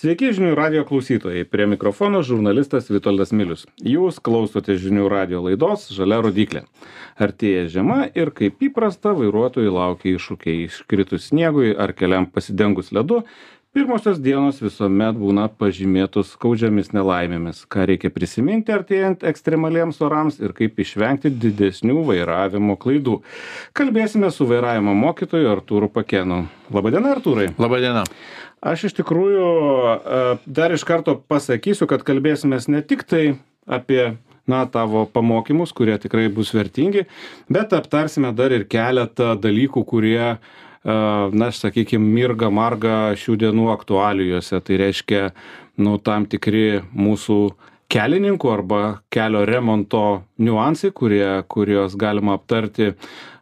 Sveiki žinių radio klausytojai. Prie mikrofono žurnalistas Vitoldas Milius. Jūs klausote žinių radio laidos Žalia rodiklė. Artėja žiema ir kaip įprasta vairuotojai laukia iššūkiai iškritus sniegui ar keliam pasidengus ledu. Pirmosios dienos visuomet būna pažymėtos skaudžiamis nelaimėmis, ką reikia prisiminti artėjant ekstremaliems orams ir kaip išvengti didesnių vairavimo klaidų. Kalbėsime su vairavimo mokytoju Artūru Pakenu. Labadiena, Artūrai. Labadiena. Aš iš tikrųjų e, dar iš karto pasakysiu, kad kalbėsimės ne tik tai apie na, tavo pamokymus, kurie tikrai bus vertingi, bet aptarsime dar ir keletą dalykų, kurie uh, na, sakykime, mirga marga šių dienų aktualijose. Tai reiškia, nu, tam tikri mūsų kelininkų arba kelio remonto niuansai, kurie, kuriuos galima aptarti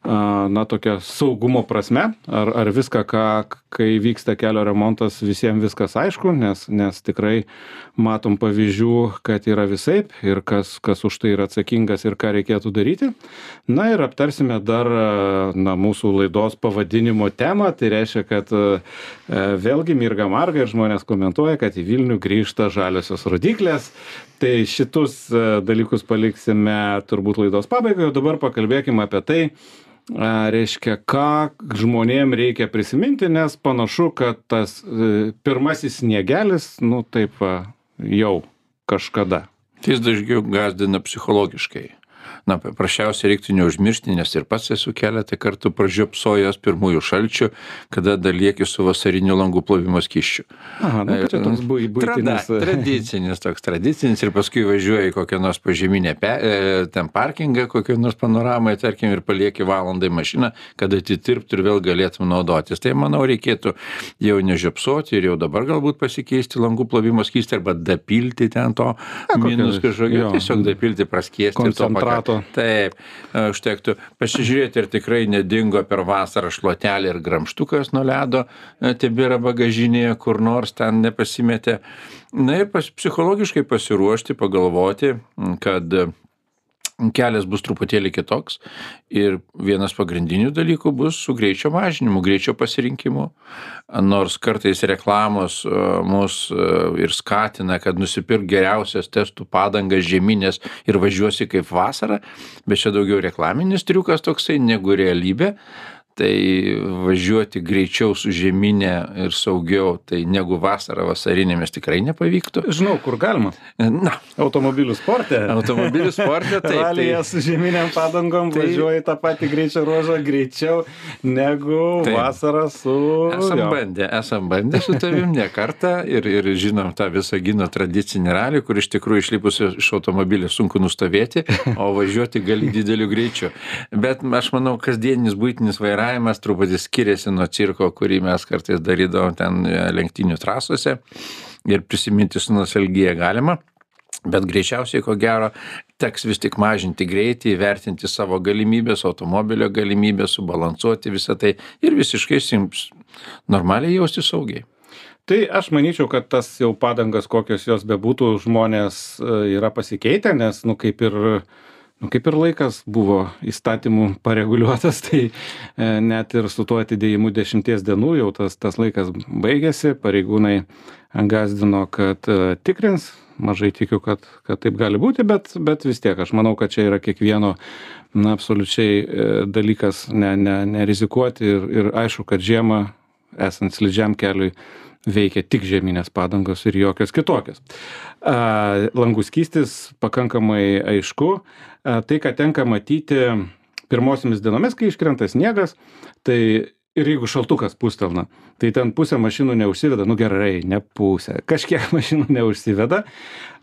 na tokia saugumo prasme ar ar viską ką kai vyksta kelio remontas visiem viskas aišku nes nes tikrai matom pavyzdžių kad yra visaip ir kas kas už tai yra atsakingas ir ką reikėtų daryti. Na ir aptarsime dar na mūsų laidos pavadinimo temą. Tai reiškia kad vėlgi mirga marga ir žmonės komentuoja kad į vilnių grįžta žaliosios rodyklės. Tai šitus dalykus paliksime turbūt laidos pabaigai o dabar pakalbėkim apie tai reiškia ką žmonėm reikia prisiminti nes panašu kad tas e, pirmasis sniegelis nu taip jau kažkada. Jis dažniau gąsdina psichologiškai na paprasčiausiai reiktų neužmiršti nes ir pats esu keletą kartų pražiopsojęs pirmųjų šalčių kada dar lieki su vasariniu langų plovimo skysčiu. Aha nu tai toks bui buitinis tradicinis toks tradicinis ir paskui važiuoji kokią nors požeminę pe e, ten parkingą kokioj nors panoramoj tarkim ir palieki valandai mašiną kad atitirptų ir vėl galėtum naudotis. Tai manau reikėtų jau nežiopsoti ir jau dabar galbūt pasikeisti langų plovimo skystį arba dapilti ten to minus kažkokio tiesiog dapilti praskiesti to koncentrato taip. Užtektų pasižiūrėti ar tikrai nedingo per vasarą šluotelė ir gramžtukas nuo ledo e, tebėra bagažinėje kur nors ten nepasimetė. Na ir pas psichologiškai pasiruošti pagalvoti kad kelias bus truputėlį kitoks ir vienas pagrindinių dalykų bus su greičio mažinimu, greičio pasirinkimu. Nors kartais reklamos e, mus e, ir skatina, kad nusipirk geriausias testų padangas žeminės ir važiuosi kaip vasarą, bet čia daugiau reklaminis triukas toksai negu realybė tai važiuoti greičiau su žiemine ir saugiau tai negu vasarą vasarinėmis tikrai nepavyktų. Žinau, kur galima. Na. Automobilių sporte. Automobilių sporte, taip. Ralyje tai, su žieminiam padangom tai, važiuoji tą patį greičio ruožą greičiau negu taip. vasarą su... Esam jo. bandę, esam bandę su tavim ne kartą ir, ir žinom tą visą gino tradicinį ralį, kur iš tikrųjų išlipus iš automobilio sunku nustovėti, o važiuoti gali dideliu greičiu. Bet aš manau, kasdieninis būtinis vairavimas vairavimas truputį skiriasi nuo cirko, kurį mes kartais darydavom ten e, lenktynių trasose ir prisiminti su nostalgija galima. Bet greičiausiai, ko gero, teks vis tik mažinti greitį, vertinti savo galimybės, automobilio galimybės, subalansuoti visą tai ir visiškai sims normaliai jausti saugiai. Tai aš manyčiau, kad tas jau padangas, kokios jos bebūtų, žmonės e, yra pasikeitę, nes, nu, kaip ir uh, nu kaip ir laikas buvo įstatymų pareguliuotas tai e, net ir su tuo atidėjimu dešimties dienų jau tas tas laikas baigėsi pareigūnai gąsdino kad e, tikrins mažai tikiu kad kad taip gali būti bet bet vis tiek aš manau kad čia yra kiekvieno na absoliučiai e, dalykas ne ne nerizikuoti ir ir aišku kad žiemą esant slidžiam keliui veikia tik žieminės padangos ir jokios kitokios. Langų skystis pakankamai aišku. Tai, ką tenka matyti pirmosiomis dienomis, kai iškrenta sniegas, tai ir jeigu šaltukas pustelna, tai ten pusė mašinų neužsiveda, nu gerai, ne pusė, kažkiek mašinų neužsiveda,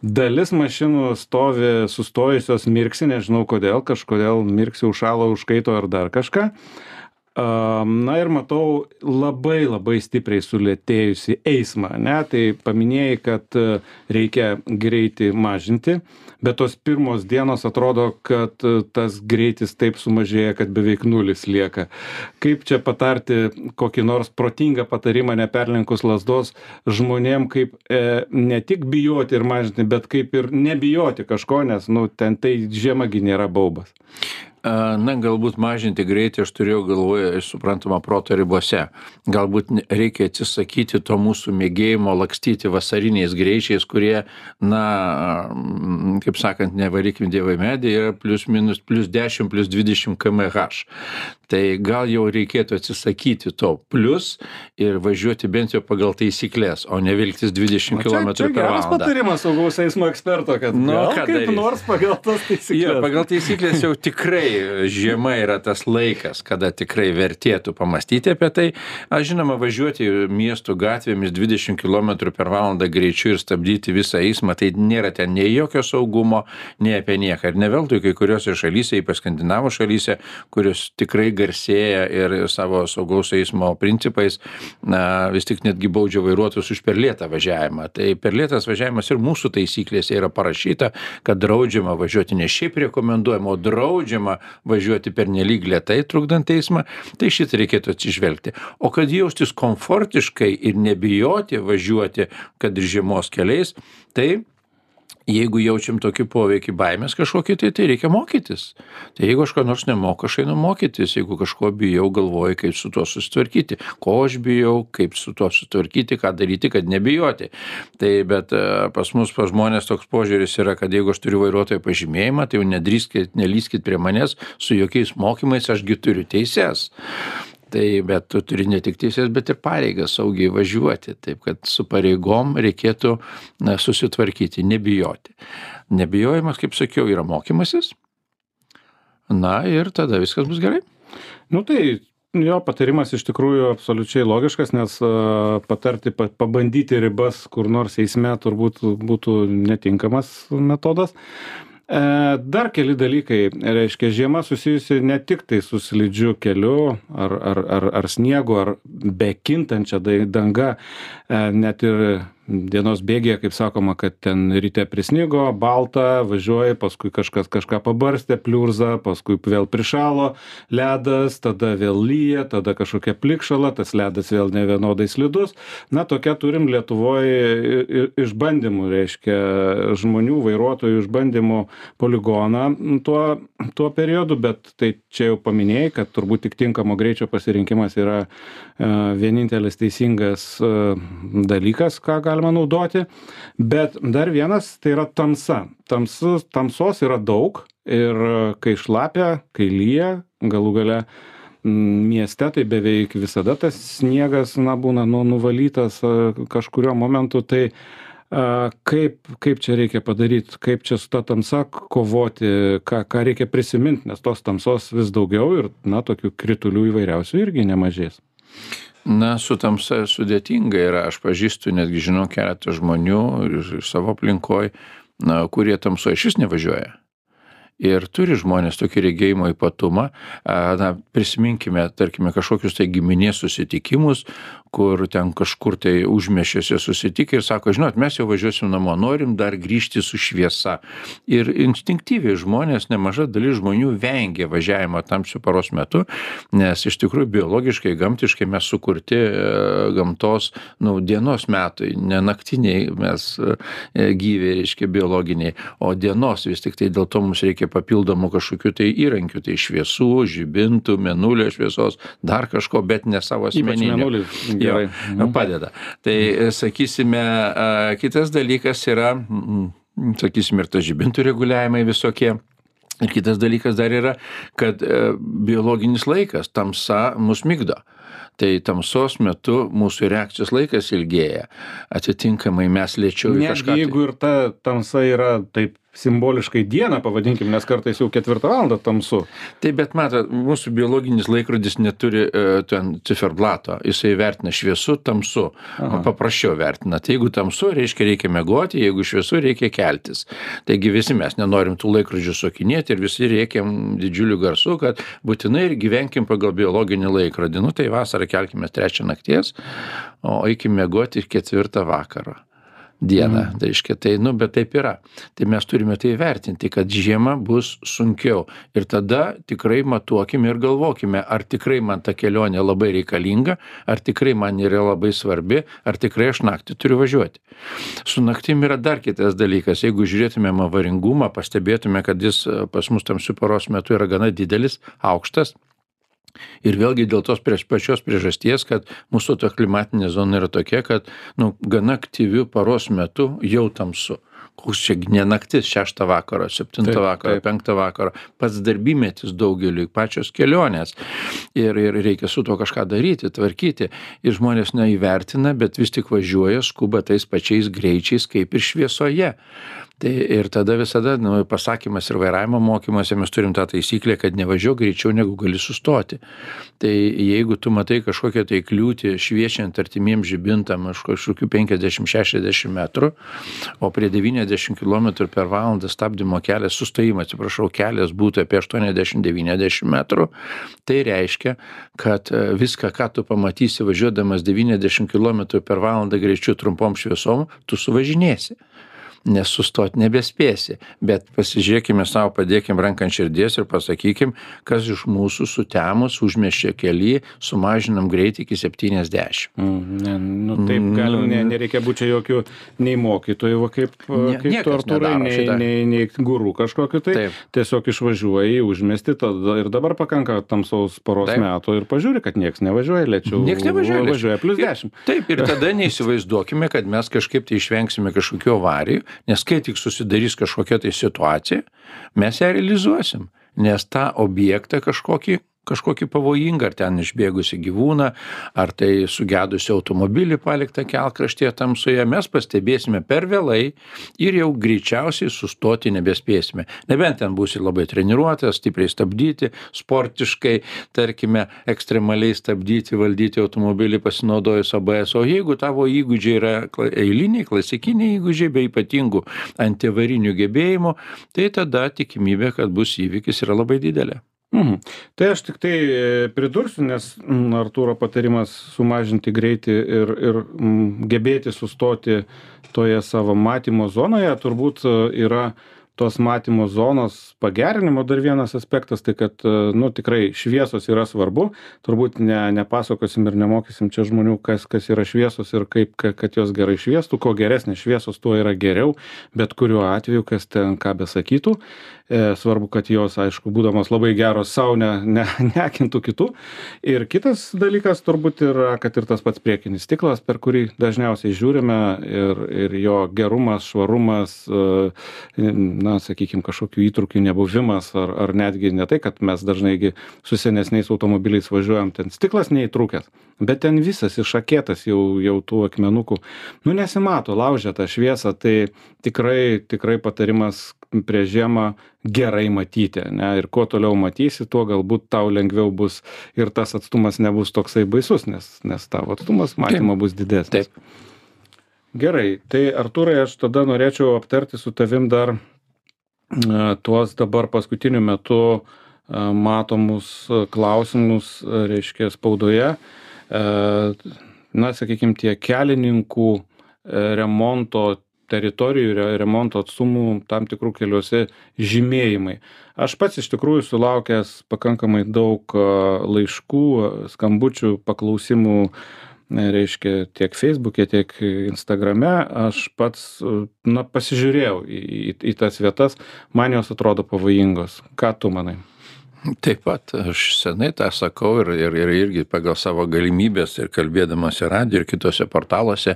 dalis mašinų stovi sustojusios mirksi, nežinau kodėl, kažkodėl mirksi užšalo, užkaito ar dar kažką na ir matau labai labai stipriai sulėtėjusį eismą ane tai paminėjai kad e, reikia greitį mažinti bet tos pirmos dienos atrodo kad e, tas greitis taip sumažėja kad beveik nulis lieka. Kaip čia patarti kokį nors protingą patarimą neperlenkus lazdos žmonėm kaip e, ne tik bijoti ir mažinti bet kaip ir nebijoti kažko nes nu ten tai žiema gi nėra baubas Na, galbūt mažinti greitį aš turėjau galvoje, suprantama, proto ribose. Galbūt reikia atsisakyti to mūsų mėgėjimo lakstyti vasariniais greičiais, kurie, na, kaip sakant, nevarykim dievai medį, yra plus minus, plus 10, plus 20 kmh. Tai gal jau reikėtų atsisakyti to plus ir važiuoti bent jau pagal taisyklės, o ne vilktis 20 km per valandą. Geras patarimas saugaus eismo eksperto, kad nu, kaip darys? nors pagal tas taisyklės. Jo, pagal taisyklės jau tikrai žiema yra tas laikas, kada tikrai vertėtų pamastyti apie tai. Aš žinoma, važiuoti miestų gatvėmis 20 km per valandą greičiu ir stabdyti visą eismą, tai nėra ten nei jokio saugumo, nei apie nieką. Ir ne veltui kai kuriuose šalyse, ypač skandinavų šalyse, kurios tikrai garsėja ir savo saugaus eismo principais, na, vis tik netgi baudžia vairuotojus už per lėtą važiavimą. Tai per lėtas važiavimas ir mūsų taisyklėse yra parašyta, kad draudžiama važiuoti ne šiaip rekomenduojama, o draudžiama važiuoti pernelyg lėtai trukdant eismą, tai šitą reikėtų atsižvelgti. O kad jaustis komfortiškai ir nebijoti važiuoti, kad ir žiemos keliais, tai jeigu jaučiam tokį poveikį baimės kažkokį, tai, tai reikia mokytis. Tai jeigu aš ko nors nemoku, aš einu mokytis, jeigu kažko bijau, galvoju, kaip su tuo susitvarkyti, ko aš bijau, kaip su tuo susitvarkyti, ką daryti, kad nebijoti. Tai bet e, pas mus, pas žmonės toks požiūris yra, kad jeigu aš turiu vairuotojo pažymėjimą, tai jau nedrįskit, nelyskit prie manęs su jokiais mokymais, ašgi turiu teises tai bet tu turi ne tik teises bet ir pareigas saugiai važiuoti. Taip kad su pareigom reikėtų na susitvarkyti nebijoti. Nebijojimas kaip sakiau yra mokymasis. Na ir tada viskas bus gerai. Nu tai jo patarimas iš tikrųjų absoliučiai logiškas nes patarti pabandyti ribas kur nors eisme turbūt būtų netinkamas metodas dar keli dalykai reiškia žiema susijusi ne tik tai su slidžiu keliu ar ar ar ar sniegu ar bekintančia danga. e, net ir dienos bėgyje kaip sakoma kad ten ryte prisnigo balta važiuoji paskui kažkas kažką pabarstė pliurza paskui vėl prišalo ledas tada vėl lyja tada kažkokia plikšala tas ledas vėl nevienodai slidus. Na tokia turim lietuvoj išbandymų reiškia žmonių vairuotojų išbandymų poligoną tuo tuo periodu bet tai čia jau paminėjai kad turbūt tik tinkamo greičio pasirinkimas yra e, vienintelis teisingas e, dalykas ką galima naudoti. Bet dar vienas tai yra tamsa. Tamsus, tamsos yra daug ir kai šlapia, kai lyja, galų gale mieste tai beveik visada tas sniegas na, būna nu, nuvalytas kažkurio momentu. Tai a, kaip, kaip čia reikia padaryti, kaip čia su ta tamsa kovoti, ką, ką reikia prisiminti, nes tos tamsos vis daugiau ir, na, tokių kritulių įvairiausių irgi nemažės na su tamsa sudėtinga yra. Aš pažįstu netgi žinau keletą žmonių ir savo aplinkoj na kurie tamsoj išvis nevažiuoja. Ir turi žmonės tokį regėjimo ypatumą. Na prisiminkime tarkime kažkokius tai giminės susitikimus kur ten kažkur tai užmiesčiuose susitikę ir sako žinot mes jau važiuosim namo norim dar grįžti su šviesa. Ir instinktyviai žmonės nemaža dalis žmonių vengia važiavimo tamsiu paros metu nes iš tikrųjų biologiškai gamtiškai mes sukurti e, gamtos nu dienos metui ne naktiniai mes e, gyvi reiškia biologiniai o dienos vis tiktai dėl to mums reikia papildomų kažkokių tai įrankių tai šviesų žibintų mėnulio šviesos dar kažko bet ne savo asmeninių gerai. Jo, padeda. Tai sakysime, kitas dalykas yra, sakysime, ir tas žibintų reguliavimai visokie. Ir kitas dalykas dar yra, kad e, biologinis laikas, tamsa mus mygdo tai tamsos metu mūsų reakcijos laikas ilgėja atitinkamai mes lėčiau į kažką tai jeigu ir ta tamsa yra taip simboliškai dieną pavadinkim nes kartais jau ketvirtą valandą tamsu. Taip bet matot mūsų biologinis laikrodis neturi e, ten ciferblato. Jisai vertina šviesu tamsu. Paprasčiau vertina. Tai jeigu tamsu reiškia reikia miegoti jeigu šviesu reikia keltis. Taigi visi mes nenorim tų laikrodžių sukinėti ir visi rėkiam didžiuliu garsu kad būtinai ir gyvenkim pagal biologinį laikrodį. Nu tai vasarą kelkimės trečią nakties o eikim miegoti ketvirtą vakaro dieną. Mm. Tai reiškia, tai, nu, bet taip yra. Tai mes turime tai vertinti, kad žiema bus sunkiau. Ir tada tikrai matuokime ir galvokime, ar tikrai man ta kelionė labai reikalinga, ar tikrai man yra labai svarbi, ar tikrai aš naktį turiu važiuoti. Su naktim yra dar kitas dalykas. Jeigu žiūrėtumėm avaringumą, pastebėtume, kad jis pas mus tamsių paros metu yra gana didelis, aukštas Ir vėlgi dėl tos prieš pačios priežasties, kad mūsų ta klimatinė zona yra tokia, kad nu, gana aktyvių paros metu jau tamsu. Koks čia ne naktis, šeštą vakaro, septintą vakaro, penktą vakaro, pats darbymetis daugeliu, pačios kelionės. Ir, ir reikia su to kažką daryti, tvarkyti. Ir žmonės neįvertina, bet vis tik važiuoja, skuba tais pačiais greičiais kaip ir šviesoje tai ir tada visada nu pasakymas ir vairavimo mokymuose mes turim tą taisyklę kad nevažiuok greičiau negu gali sustoti. Tai jeigu tu matai kažkokią tai kliūtį šviečiant artimiem žibintam už kažkokių penkiasdešim šešiasdešim metrų o prie devyniasdešim kilometrų per valandą stabdymo kelias sustojimo atsiprašau kelias būtų apie aštuoniasdešim devyniasdešim metrų tai reiškia kad e, viską ką tu pamatysi važiuodamas devyniasdešim kilometrų per valandą greičiu trumpom šviesom tu suvažinėsi nes sustot nebespėsi. Bet pasižiūrėkime sau padėkim ranką ant širdies ir pasakykim kas iš mūsų sutemus užmiesčio kely sumažinam greitį iki septyniasdešim mm, ne nu taip galim ne nereikia būt čia jokiu nei mokytoju va kaip kaip tu artūrai nei nei nei guru kažkokiu tai tiesiog išvažiuoji į užmiestį tada ir dabar pakanka tamsaus paros meto ir pažiūri kad nieks nevažiuoja lėčiau nieks nevažiuoja važiuoja plius dešim taip ir tada neįsivaizduokime kad mes kažkaip tai išvengsime kažkokių avarijų nes kai tik susidarys kažkokia tai situacija mes ją realizuosim. Nes tą objektą kažkokį kažkokį pavojingą, ar ten išbėgusi gyvūną, ar tai sugedusi automobilį paliktą kelkraštyje tamsoje, mes pastebėsime per vėlai ir jau greičiausiai sustoti nebespėsime. Nebent ten būsi labai treniruotas, stipriai stabdyti, sportiškai, tarkime, ekstremaliai stabdyti, valdyti automobilį pasinaudojus ABS, o jeigu tavo įgūdžiai yra eiliniai, klasikiniai įgūdžiai be ypatingų antivarinių gebėjimų, tai tada tikimybė, kad bus įvykis yra labai didelė. Mhm. Tai aš tik tai e, pridursiu, nes mm, Artūro patarimas sumažinti greitį ir, ir mm, gebėti sustoti toje savo matymo zonoje turbūt e, yra tos matymo zonos pagerinimo dar vienas aspektas tai kad e, nu tikrai šviesos yra svarbu. Turbūt ne nepasakosim ir nemokysim čia žmonių kas kas yra šviesos ir kaip kad jos gerai šviestų. Kuo geresnės šviesos tuo yra geriau. Bet kuriuo atveju kas ten ką besakytų e, svarbu kad jos aišku būdamos labai geros sau ne ne neakintų kitų. Ir kitas dalykas turbūt yra kad ir tas pats priekinis stiklas per kurį dažniausiai žiūrime ir ir jo gerumas švarumas e, na sakykim kažkokių įtrūkių nebuvimas ar ar netgi ne tai kad mes dažnai gi su senesniais automobiliais važiuojam ten stiklas neįtrūkęs bet ten visas išakėtas jau jau tų akmenukų nu nesimato laužia tą šviesą tai tikrai tikrai patarimas prieš žiemą gerai matyti ane ir kuo toliau matysi tuo galbūt tau lengviau bus ir tas atstumas nebus toksai baisus nes nes tavo atstumas matymo bus didesnis. Gerai tai artūrai aš tada norėčiau aptarti su tavim dar tuos dabar paskutiniu metu matomus klausimus, reiškia, spaudoje. Na, sakykime, tie kelininkų remonto teritorijų, remonto atstumų tam tikrų keliuose žymėjimai. Aš pats iš tikrųjų sulaukęs pakankamai daug laiškų, skambučių, paklausimų reiškia tiek feisbuke tiek instagrame aš pats na pasižiūrėjau į į į tas vietas. Man jos atrodo pavojingos. Ką tu manai Taip pat aš senai tą sakau ir, ir, ir irgi pagal savo galimybės ir kalbėdamas ir radijo ir kitose portaluose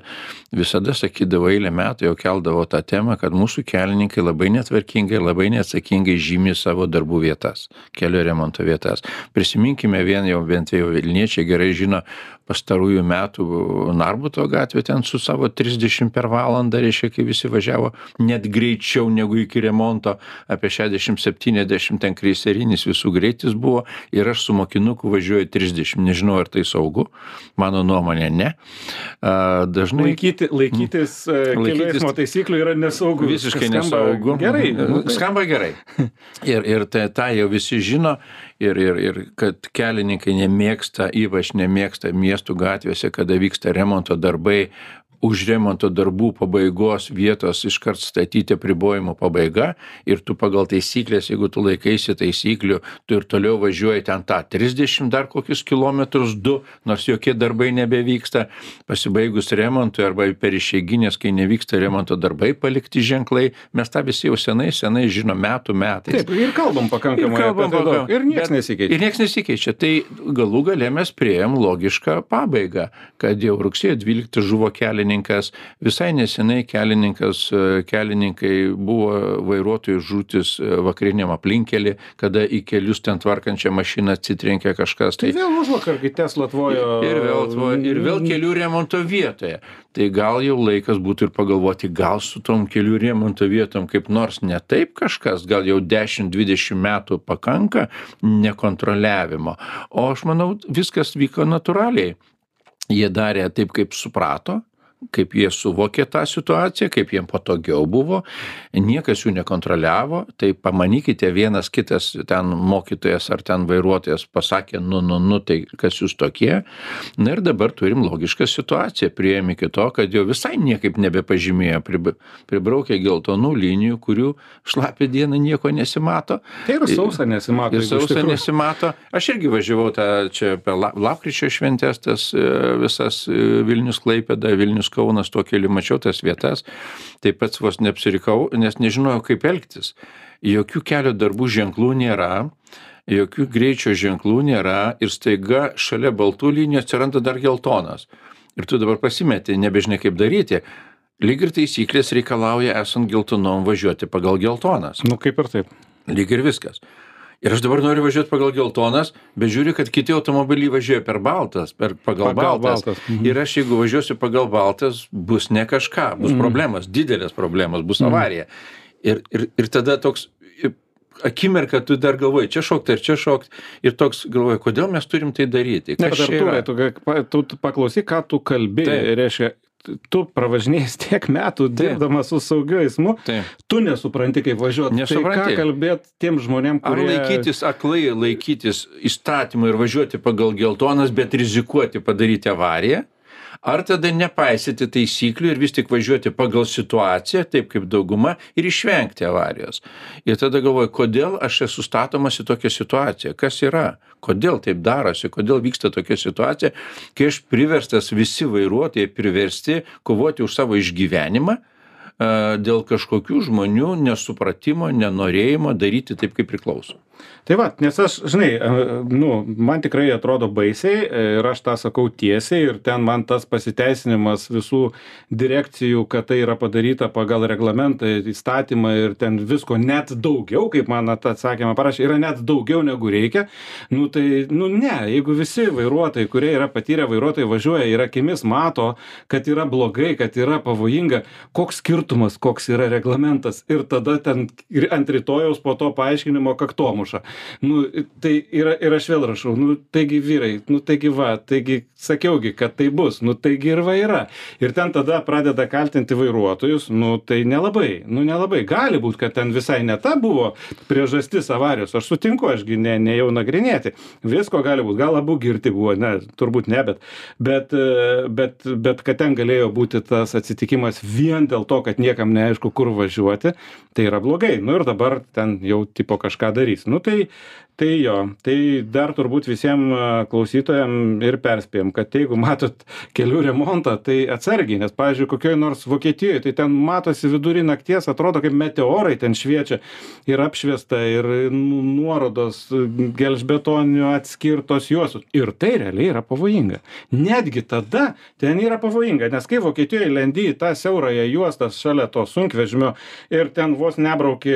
visada sakydavo eilę metų jau keldavo tą temą, kad mūsų kelininkai labai netvarkingai, labai neatsakingai žymi savo darbų vietas, kelio remonto vietas. Prisiminkime vien jau bent jau Vilniečiai gerai žino pastarųjų metų Narbuto gatvė ten su savo 30 per valandą, reiškia, kai visi važiavo net greičiau negu iki remonto, apie 60-70 ten kreiserinis visų greitis buvo ir aš su mokinuku važiuoju 30, nežinau ar tai saugu, mano nuomonė ne. Dažnai Laikyti, laikytis mm. kelių eismo taisyklių yra nesaugu. Visiškai nesaugu. Gerai. Skamba gerai. Ir, ir tai, tą jau visi žino ir ir ir kad kelininkai nemėgsta ypač nemėgsta miestų gatvėse kada vyksta remonto darbai už remonto darbų pabaigos vietos iškart statyti apribojimų pabaiga ir tu pagal taisykles jeigu tu laikaisi taisyklių tu ir toliau važiuoji ten tą trisdešim dar kokius kilometrus du nors jokie darbai nebevyksta pasibaigus remontui arba per išeigines kai nevyksta remonto darbai palikti ženklai mes tą visi jau senai senai žinom metų metais taip ir kalbam pakankamai Ir kalbam apie tai daug. ir nieks Bet- nesikeičia Ir niekas nesikeičia. Tai galų gale mes prieėm logišką pabaigą, kad jau rugsėjo 12 žuvo kelininkas, visai nesenai kelininkas, e, kelininkai buvo vairuotojų žūtis e, vakariniam aplinkelį, kada į kelius ten tvarkančią mašiną atsitrenkė kažkas. tai vėl užvakar kai tesla tvojo Ir vėl, tvo- ir vėl kelių remonto vietoje. Tai gal jau laikas būtų ir pagalvoti, gal su tom kelių remonto vietom kaip nors ne taip kažkas, gal jau 10-20 metų pakanka nekontroliavimo. O aš manau, viskas vyko natūraliai. Jie darė taip, kaip suprato, kaip jie suvokė tą situaciją, kaip jiem patogiau buvo, niekas jų nekontroliavo, tai pamanykite, vienas kitas ten mokytojas ar ten vairuotojas pasakė, nu, nu, nu, tai kas jūs tokie. Na ir dabar turim logišką situaciją, prieėmė iki to, kad jau visai niekaip nebepažymėjo, prib- pribraukė geltonų linijų, kurių šlapį dieną nieko nesimato. tai ir sausa nesimato Ir tikrųjų- nesimato. Aš irgi važiavau tą čia per la- lapkričio šventės, tas e, visas e, Vilnius Klaipėda, Vilnius Kaunas, tuo keliu mačiau tas vietas. Taip pat vos neapsirikau, nes nežinojau, kaip elgtis. Jokių kelio darbų ženklų nėra. Jokių greičio ženklų nėra ir staiga šalia baltų linijų atsiranda dar geltonas. Ir tu dabar pasimeti, nebežinai kaip daryti. Lyg ir taisyklės reikalauja esant geltonom važiuoti pagal geltonas nu kaip ir taip lyg ir viskas. Ir aš dabar noriu važiuoti pagal geltonas, bet žiūriu, kad kiti automobiliai važiuoja per baltas, per pagal, Pagal baltas. baltas, mhm. Ir aš jeigu važiuosiu pagal baltas, bus ne kažką, bus problemas, didelės problemos, bus avarija. Ir, ir, ir tada toks akimirka tu dar galvoji, čia šokti ar čia šokti. Ir toks galvoji, kodėl mes turim tai daryti. Ne, Kas bet čia yra? Artūrai, tu, tu, tu paklausyk, ką tu kalbi. Taip. Reiškia, tu pravažinėjai tiek metų dirbdamas su saugiu eismu, Taip. tu nesupranti, kaip važiuoti. Tai Nesupranti. ką kalbėt tiem žmonėm, Ar kurie... laikytis aklai, laikytis įstatymų ir važiuoti pagal geltonas, bet rizikuoti padaryti avariją? Ar tada nepaisyti taisyklių ir vis tik važiuoti pagal situaciją, taip kaip dauguma, ir išvengti avarijos? Ir tada galvoju, kodėl aš esu statomas į tokią situaciją? Kas yra? Kodėl taip darosi? Kodėl vyksta tokia situacija, kai aš priverstas, visi vairuotojai priversti kovoti už savo išgyvenimą? Dėl kažkokių žmonių nesupratimo, nenorėjimo daryti taip, kaip priklauso. Tai va, nes aš, žinai, nu, man tikrai atrodo baisiai e, ir aš tą sakau tiesiai ir ten man tas pasiteisinimas visų direkcijų, kad tai yra padaryta pagal reglamentą, įstatymą ir ten visko net daugiau, kaip man at- atsakymą parašė, yra net daugiau negu reikia. Nu tai, nu ne, jeigu visi vairuotojai, kurie yra patyrę vairuotojai važiuoja ir akimis mato, kad yra blogai, kad yra pavojinga, koks skirtumas, koks yra reglamentas ir tada ten ir ant rytojaus po to paaiškinimo kaktomuša. Nu, tai yra, ir aš vėl rašau, nu, taigi vyrai, nu, taigi va, taigi sakiaugi, kad tai bus, nu, taigi ir va yra. Ir ten tada pradeda kaltinti vairuotojus, nu, tai nelabai, nu, nelabai. Gali būti, kad ten visai ne ta buvo priežastis avarijos, aš sutinku, ašgi ne, ne jau nagrinėti. Visko gali būti, gal abu girti buvo, ne, turbūt ne, bet, bet, e, bet, bet kad ten galėjo būti tas atsitikimas vien dėl to, kad niekam neaišku, kur važiuoti, tai yra blogai. Nu ir dabar ten jau tipo kažką darys. Nu tai, tai jo, tai dar turbūt visiems klausytojams ir perspėjom, kad jeigu matot kelių remontą, tai atsargiai, nes, pavyzdžiui, kokioj nors Vokietijoje, tai ten matosi vidurį nakties, atrodo kaip meteorai ten šviečia ir apšviesta ir nu- nuorodos gelžbetonio atskirtos juostos. Ir tai realiai yra pavojinga. Netgi tada ten yra pavojinga, nes kai Vokietijoje lendi į tą siaurąją juostą šalia to sunkvežimio ir ten vos nebrauki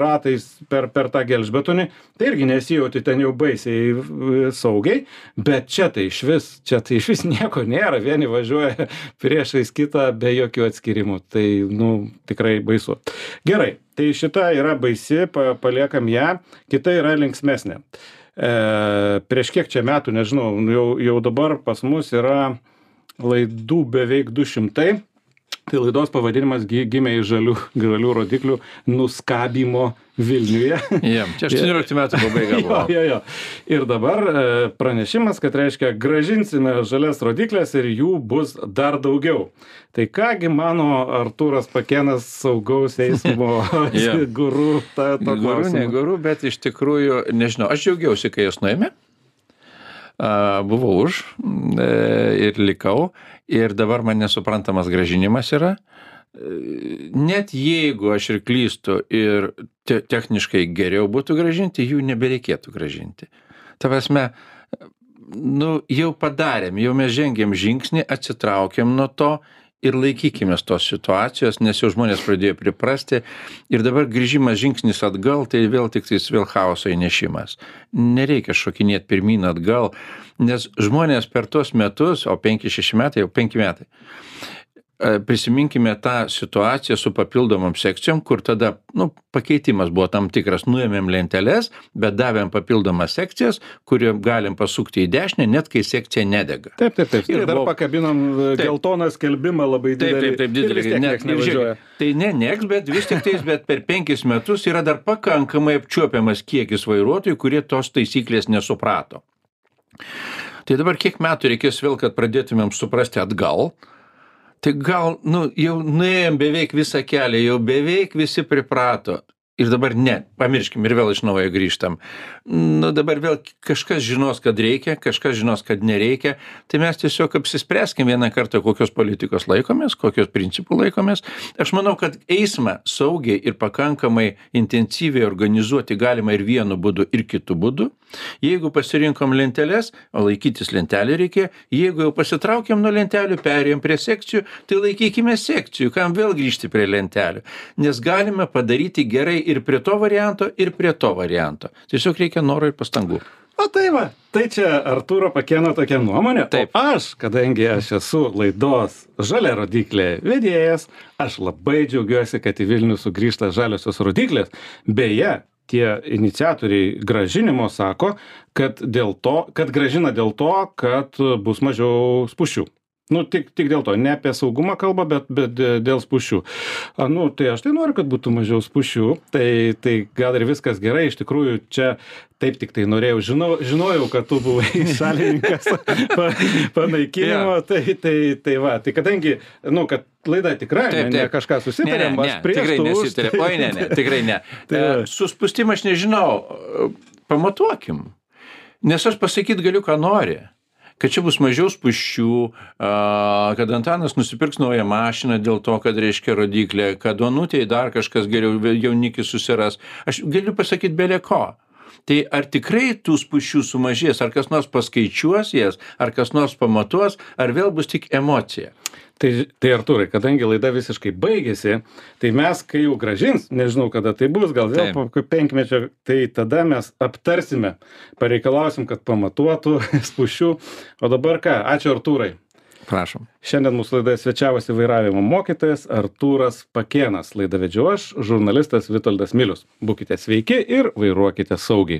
ratais per, per tą gelžbetonį, tai irgi nesijauti ten jau baisiai saugiai, bet čia tai iš vis, čia tai iš vis nieko nėra, vieni važiuoja priešais kitą be jokių atskirimų, tai, nu, tikrai baisu. Gerai, tai šita yra baisi, pa, paliekam ją, kita yra linksmesnė. E, prieš kiek čia metų, nežinau, jau, jau dabar pas mus yra laidų beveik 200 tai laidos pavadinimas gi gimė iš žalių žalių rodiklių nuskabimo vilniuje Jo, čia 18 metų pabaiga jo, jo, jo. Ir dabar e, pranešimas, kad reiškia, gražinsime žalias rodiklės ir jų bus dar daugiau. Tai kągi mano Artūras Pakenas saugaus eismo guru, ta to Guru, ne guru, bet iš tikrųjų, nežinau, aš džiaugiausi, kai jos nuėmė. Buvau už e, ir likau. Ir dabar man nesuprantamas gražinimas yra. Net jeigu aš ir klystu ir te techniškai geriau būtų gražinti, jų nebereikėtų gražinti. Ta prasme, nu, jau padarėm, jau mes žengėm žingsnį, atsitraukėm nuo to ir laikykimės tos situacijos, nes jau žmonės pradėjo priprasti ir dabar grįžimas žingsnis atgal, tai vėl tik tais vėl chaoso įnešimas. Nereikia šokinėti pirmyn atgal, nes žmonės per tuos metus, o 5-6 metai, jau 5 metai, prisiminkime tą situaciją su papildomom sekcijom, kur tada, nu, pakeitimas buvo tam tikras, nuėmėm lenteles, bet davėm papildomas sekcijas, kurie galim pasukti į dešinę, net kai sekcija nedega. Taip, taip, taip. Ir dar buvo- pakabinom e, Taip. geltoną skelbimą labai Taip, didelį. taip, taip, Ir didelį. vis tiek Ne, nieks ir nevažiuoja. Tai ne nieks, bet vis tik tais, bet per penkis metus yra dar pakankamai apčiuopiamas kiekis vairuotojų, kurie tos taisyklės nesuprato. Tai dabar kiek metų reikės vėl, kad pradėtumėm suprasti atgal, tai gal, nu, jau nuėjom beveik visą kelią, jau beveik visi priprato. Ir dabar ne, pamirškim ir vėl iš naujo grįžtam. Nu, dabar vėl kažkas žinos, kad reikia, kažkas žinos, kad nereikia. Tai mes tiesiog apsispręskim vieną kartą, kokios politikos laikomės, kokios principų laikomės. Aš manau, kad eismą saugiai ir pakankamai intensyviai organizuoti galima ir vienu būdu, ir kitu būdu. Jeigu pasirinkom lenteles, o laikytis lentelį reikia, jeigu jau pasitraukėm nuo lentelių, perėjom prie sekcijų, tai laikykime sekcijų, kam vėl grįžti prie lentelių. Nes galime padaryti gerai ir prie to varianto, ir prie to varianto. Tiesiog reikia noro ir pastangų. O tai va, tai čia Artūro Pakėno tokia nuomonė. Taip. O aš, kadangi aš esu laidos žalia rodiklė vedėjas, aš labai džiaugiuosi, kad į Vilnių sugrįžta žaliosios rodiklės. Beje, tie iniciatoriai gražinimo sako, kad, dėl to, kad gražina dėl to, kad bus mažiau spušių. Nu, tik, tik dėl to, ne apie saugumą kalba, bet, bet dė- dėl spušių. A, nu, tai aš tai noriu, kad būtų mažiau spušių, tai, tai gal ir viskas gerai, iš tikrųjų čia taip tik tai norėjau, žinau, žinojau, kad tu buvai šalininkas pa, panaikinimo, tai, tai, tai va, tai kadangi, nu, kad laida tikra, Taip, ne, ne taip. kažką susitarėm, ne, ne, aš ne, prieš tikrai tu už, nesitarė. tai- Oi, ne, ne, tikrai ne. Tai E, va. Suspustimą aš nežinau. E, Pamatuokim. Nes aš pasakyti galiu, ką nori. Kad čia bus mažiau spuščių, a, kad Antanas nusipirks naują mašiną dėl to, kad reiškia rodiklė, kad Onutėje dar kažkas geriau jaunikis susiras. Aš galiu pasakyti belė ko. Tai ar tikrai tų spuščių sumažės, ar kas nors paskaičiuos jas, ar kas nors pamatuos, ar vėl bus tik emocija. Tai, tai Artūrai, kadangi laida visiškai baigėsi, tai mes, kai jau gražins, nežinau kada tai bus, gal vėl Taip. po penkmečio, tai tada mes aptarsime, pareikalausim, kad pamatuotų spušių. O dabar ką, ačiū Artūrai. Prašom. Šiandien mūsų laidoje svečiavosi vairavimo mokytojas Artūras Pakėnas. Laidą vedžiu aš, žurnalistas Vitoldas Milius. Būkite sveiki ir vairuokite saugiai.